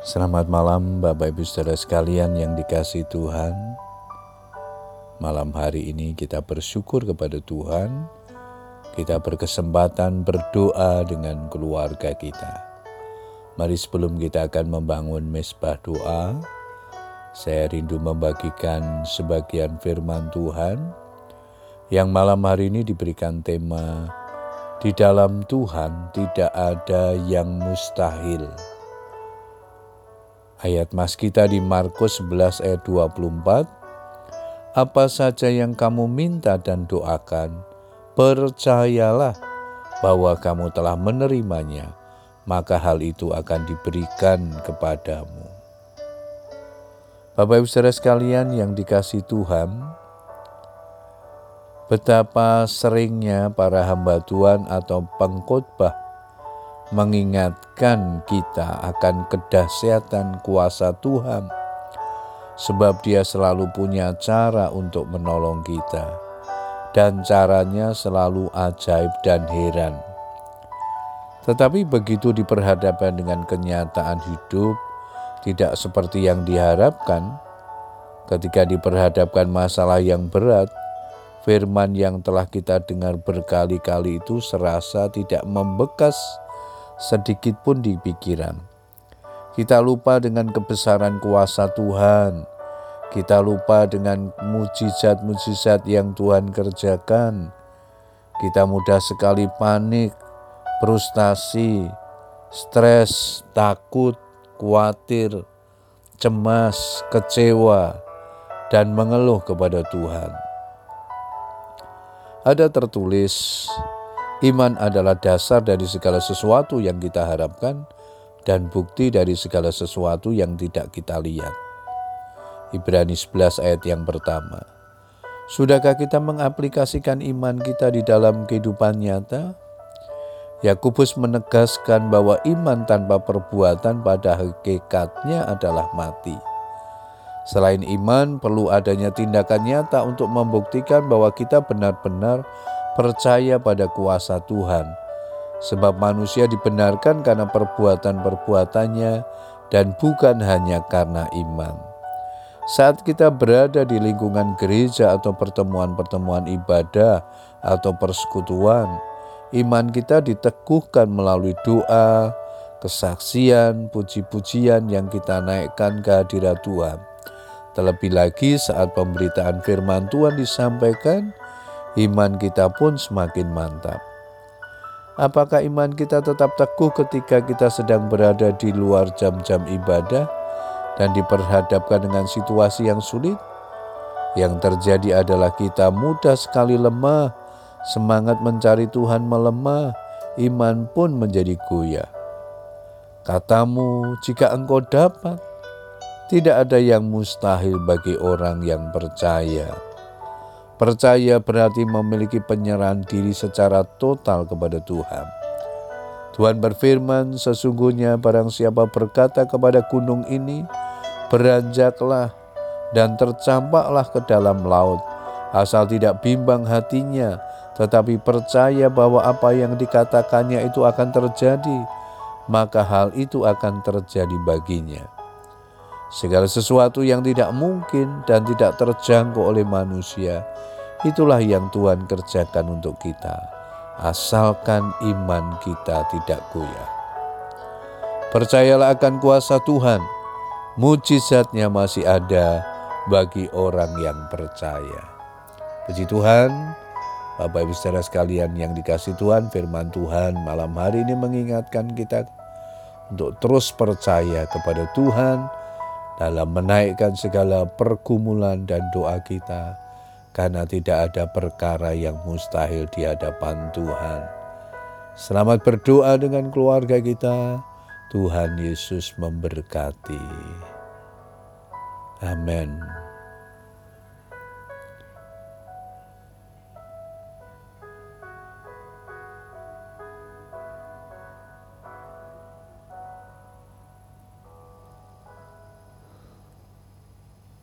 Selamat malam Bapak Ibu Saudara sekalian yang dikasih Tuhan. Malam hari ini kita bersyukur kepada Tuhan. Kita berkesempatan berdoa dengan keluarga kita. Mari sebelum kita akan membangun mesbah doa, saya rindu membagikan sebagian firman Tuhan yang malam hari ini diberikan tema di dalam Tuhan tidak ada yang mustahil. Ayat mas kita di Markus 11 ayat 24. Apa saja yang kamu minta dan doakan, percayalah bahwa kamu telah menerimanya, maka hal itu akan diberikan kepadamu. Bapak Ibu Saudara sekalian yang dikasih Tuhan, betapa seringnya para hamba Tuhan atau pengkhotbah mengingatkan kita akan kedahsyatan kuasa Tuhan, sebab Dia selalu punya cara untuk menolong kita, dan caranya selalu ajaib dan heran. Tetapi begitu diperhadapkan dengan kenyataan hidup, tidak seperti yang diharapkan. Ketika diperhadapkan masalah yang berat, firman yang telah kita dengar berkali-kali itu serasa tidak membekas sedikit pun di pikiran. Kita lupa dengan kebesaran kuasa Tuhan. Kita lupa dengan mujizat-mujizat yang Tuhan kerjakan. Kita mudah sekali panik, frustasi, stres, takut, khawatir, cemas, kecewa, dan mengeluh kepada Tuhan. Ada tertulis Iman adalah dasar dari segala sesuatu yang kita harapkan dan bukti dari segala sesuatu yang tidak kita lihat. Ibrani 11 ayat yang pertama. Sudahkah kita mengaplikasikan iman kita di dalam kehidupan nyata? Yakubus menegaskan bahwa iman tanpa perbuatan pada hakikatnya adalah mati. Selain iman, perlu adanya tindakan nyata untuk membuktikan bahwa kita benar-benar percaya pada kuasa Tuhan, sebab manusia dibenarkan karena perbuatan-perbuatannya dan bukan hanya karena iman. Saat kita berada di lingkungan gereja atau pertemuan-pertemuan ibadah atau persekutuan, iman kita diteguhkan melalui doa, kesaksian, puji-pujian yang kita naikkan ke hadirat Tuhan. Terlebih lagi saat pemberitaan firman Tuhan disampaikan, iman kita pun semakin mantap. Apakah iman kita tetap teguh ketika kita sedang berada di luar jam-jam ibadah dan diperhadapkan dengan situasi yang sulit? Yang terjadi adalah kita mudah sekali lemah, semangat mencari Tuhan melemah, iman pun menjadi goyah. Katamu, jika engkau dapat, tidak ada yang mustahil bagi orang yang percaya. Percaya berarti memiliki penyerahan diri secara total kepada Tuhan. Tuhan berfirman, sesungguhnya barang siapa berkata kepada gunung ini, beranjaklah dan tercampaklah ke dalam laut, asal tidak bimbang hatinya, tetapi percaya bahwa apa yang dikatakannya itu akan terjadi, maka hal itu akan terjadi baginya. Segala sesuatu yang tidak mungkin dan tidak terjangkau oleh manusia, itulah yang Tuhan kerjakan untuk kita, asalkan iman kita tidak goyah. Percayalah akan kuasa Tuhan, mujizatnya masih ada bagi orang yang percaya. Puji Tuhan, Bapak Ibu saudara sekalian yang dikasih Tuhan, firman Tuhan malam hari ini mengingatkan kita untuk terus percaya kepada Tuhan, dalam menaikkan segala pergumulan dan doa kita, karena tidak ada perkara yang mustahil di hadapan Tuhan. Selamat berdoa dengan keluarga kita. Tuhan Yesus memberkati. Amin.